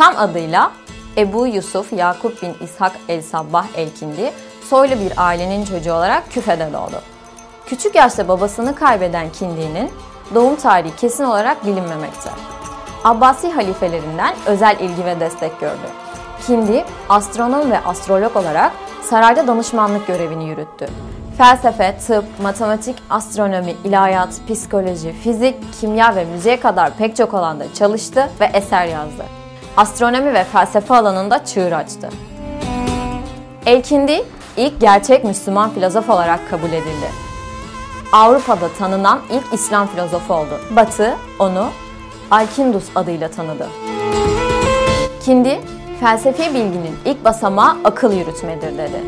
Tam adıyla Ebu Yusuf Yakup bin İshak el-Sabbah el-Kindi soylu bir ailenin çocuğu olarak Küfe'de doğdu. Küçük yaşta babasını kaybeden Kindi'nin doğum tarihi kesin olarak bilinmemekte. Abbasi halifelerinden özel ilgi ve destek gördü. Kindi, astronom ve astrolog olarak sarayda danışmanlık görevini yürüttü. Felsefe, tıp, matematik, astronomi, ilahiyat, psikoloji, fizik, kimya ve müziğe kadar pek çok alanda çalıştı ve eser yazdı. Astronomi ve felsefe alanında çığır açtı. Elkindi ilk gerçek Müslüman filozof olarak kabul edildi. Avrupa'da tanınan ilk İslam filozofu oldu. Batı onu Alkindus adıyla tanıdı. Kindi, felsefi bilginin ilk basamağı akıl yürütmedir dedi.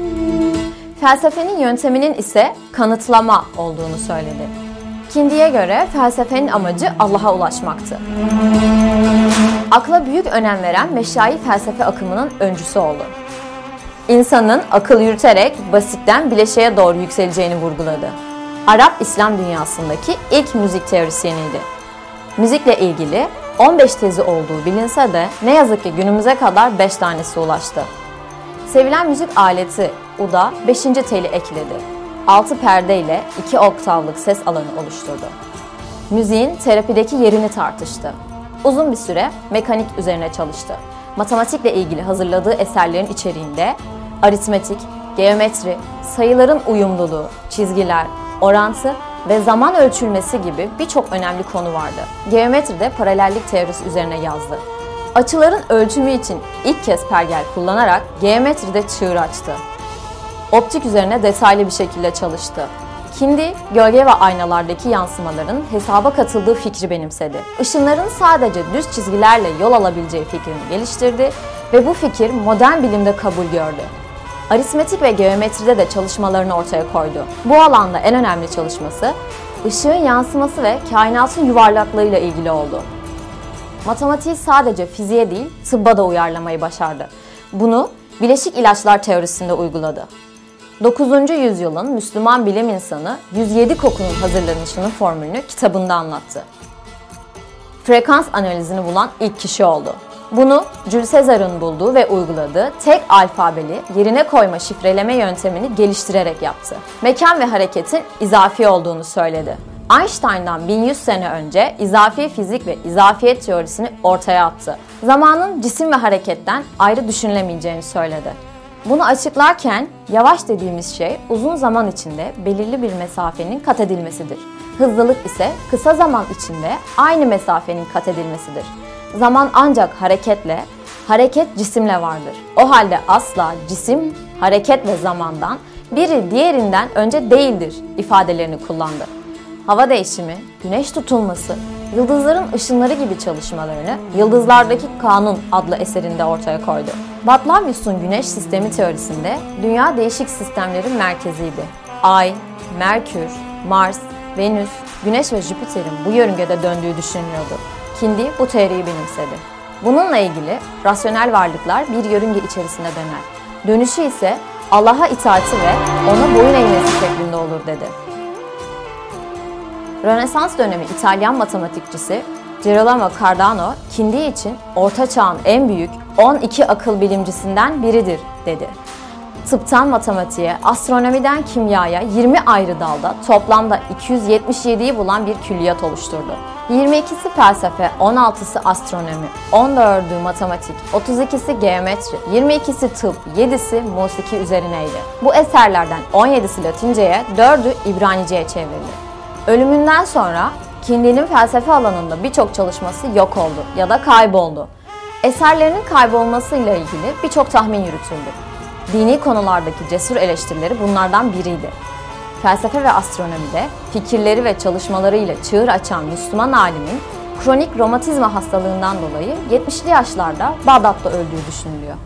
Felsefenin yönteminin ise kanıtlama olduğunu söyledi. Kindi'ye göre felsefenin amacı Allah'a ulaşmaktı. Akla büyük önem veren meşayi felsefe akımının öncüsü oldu. İnsanın akıl yürüterek basitten bileşeye doğru yükseleceğini vurguladı. Arap İslam dünyasındaki ilk müzik teorisyeniydi. Müzikle ilgili 15 tezi olduğu bilinse de ne yazık ki günümüze kadar 5 tanesi ulaştı. Sevilen müzik aleti Uda 5. teli ekledi. 6 perde ile 2 oktavlık ses alanı oluşturdu. Müziğin terapideki yerini tartıştı. Uzun bir süre mekanik üzerine çalıştı. Matematikle ilgili hazırladığı eserlerin içeriğinde aritmetik, geometri, sayıların uyumluluğu, çizgiler, orantı ve zaman ölçülmesi gibi birçok önemli konu vardı. Geometride paralellik teorisi üzerine yazdı. Açıların ölçümü için ilk kez pergel kullanarak geometride çığır açtı. Optik üzerine detaylı bir şekilde çalıştı. Kindi, gölge ve aynalardaki yansımaların hesaba katıldığı fikri benimsedi. Işınların sadece düz çizgilerle yol alabileceği fikrini geliştirdi ve bu fikir modern bilimde kabul gördü. Aritmetik ve geometride de çalışmalarını ortaya koydu. Bu alanda en önemli çalışması ışığın yansıması ve kainatın yuvarlaklığıyla ilgili oldu. Matematiği sadece fiziğe değil, tıbba da uyarlamayı başardı. Bunu bileşik ilaçlar teorisinde uyguladı. 9. yüzyılın Müslüman bilim insanı 107 kokunun hazırlanışının formülünü kitabında anlattı. Frekans analizini bulan ilk kişi oldu. Bunu Jules Caesar'ın bulduğu ve uyguladığı tek alfabeli yerine koyma şifreleme yöntemini geliştirerek yaptı. Mekan ve hareketin izafi olduğunu söyledi. Einstein'dan 1100 sene önce izafi fizik ve izafiyet teorisini ortaya attı. Zamanın cisim ve hareketten ayrı düşünülemeyeceğini söyledi. Bunu açıklarken yavaş dediğimiz şey uzun zaman içinde belirli bir mesafenin kat edilmesidir. Hızlılık ise kısa zaman içinde aynı mesafenin kat edilmesidir. Zaman ancak hareketle, hareket cisimle vardır. O halde asla cisim, hareket ve zamandan biri diğerinden önce değildir ifadelerini kullandı. Hava değişimi, güneş tutulması, yıldızların ışınları gibi çalışmalarını Yıldızlardaki Kanun adlı eserinde ortaya koydu. Batlamyus'un güneş sistemi teorisinde dünya değişik sistemlerin merkeziydi. Ay, Merkür, Mars, Venüs, Güneş ve Jüpiter'in bu yörüngede döndüğü düşünülüyordu. Kindi bu teoriyi benimsedi. Bununla ilgili rasyonel varlıklar bir yörünge içerisinde döner. Dönüşü ise Allah'a itaati ve ona boyun eğmesi şeklinde olur dedi. Rönesans dönemi İtalyan matematikçisi Girolamo Cardano, Kindi için Orta Çağ'ın en büyük 12 akıl bilimcisinden biridir dedi. Tıptan matematiğe, astronomiden kimyaya 20 ayrı dalda toplamda 277'yi bulan bir külliyat oluşturdu. 22'si felsefe, 16'sı astronomi, 14'ü matematik, 32'si geometri, 22'si tıp, 7'si musiki üzerineydi. Bu eserlerden 17'si Latince'ye, 4'ü İbranice'ye çevrildi. Ölümünden sonra Kindi'nin felsefe alanında birçok çalışması yok oldu ya da kayboldu. Eserlerinin kaybolmasıyla ilgili birçok tahmin yürütüldü. Dini konulardaki cesur eleştirileri bunlardan biriydi. Felsefe ve astronomide fikirleri ve çalışmalarıyla çığır açan Müslüman alimin kronik romatizma hastalığından dolayı 70'li yaşlarda Bağdat'ta öldüğü düşünülüyor.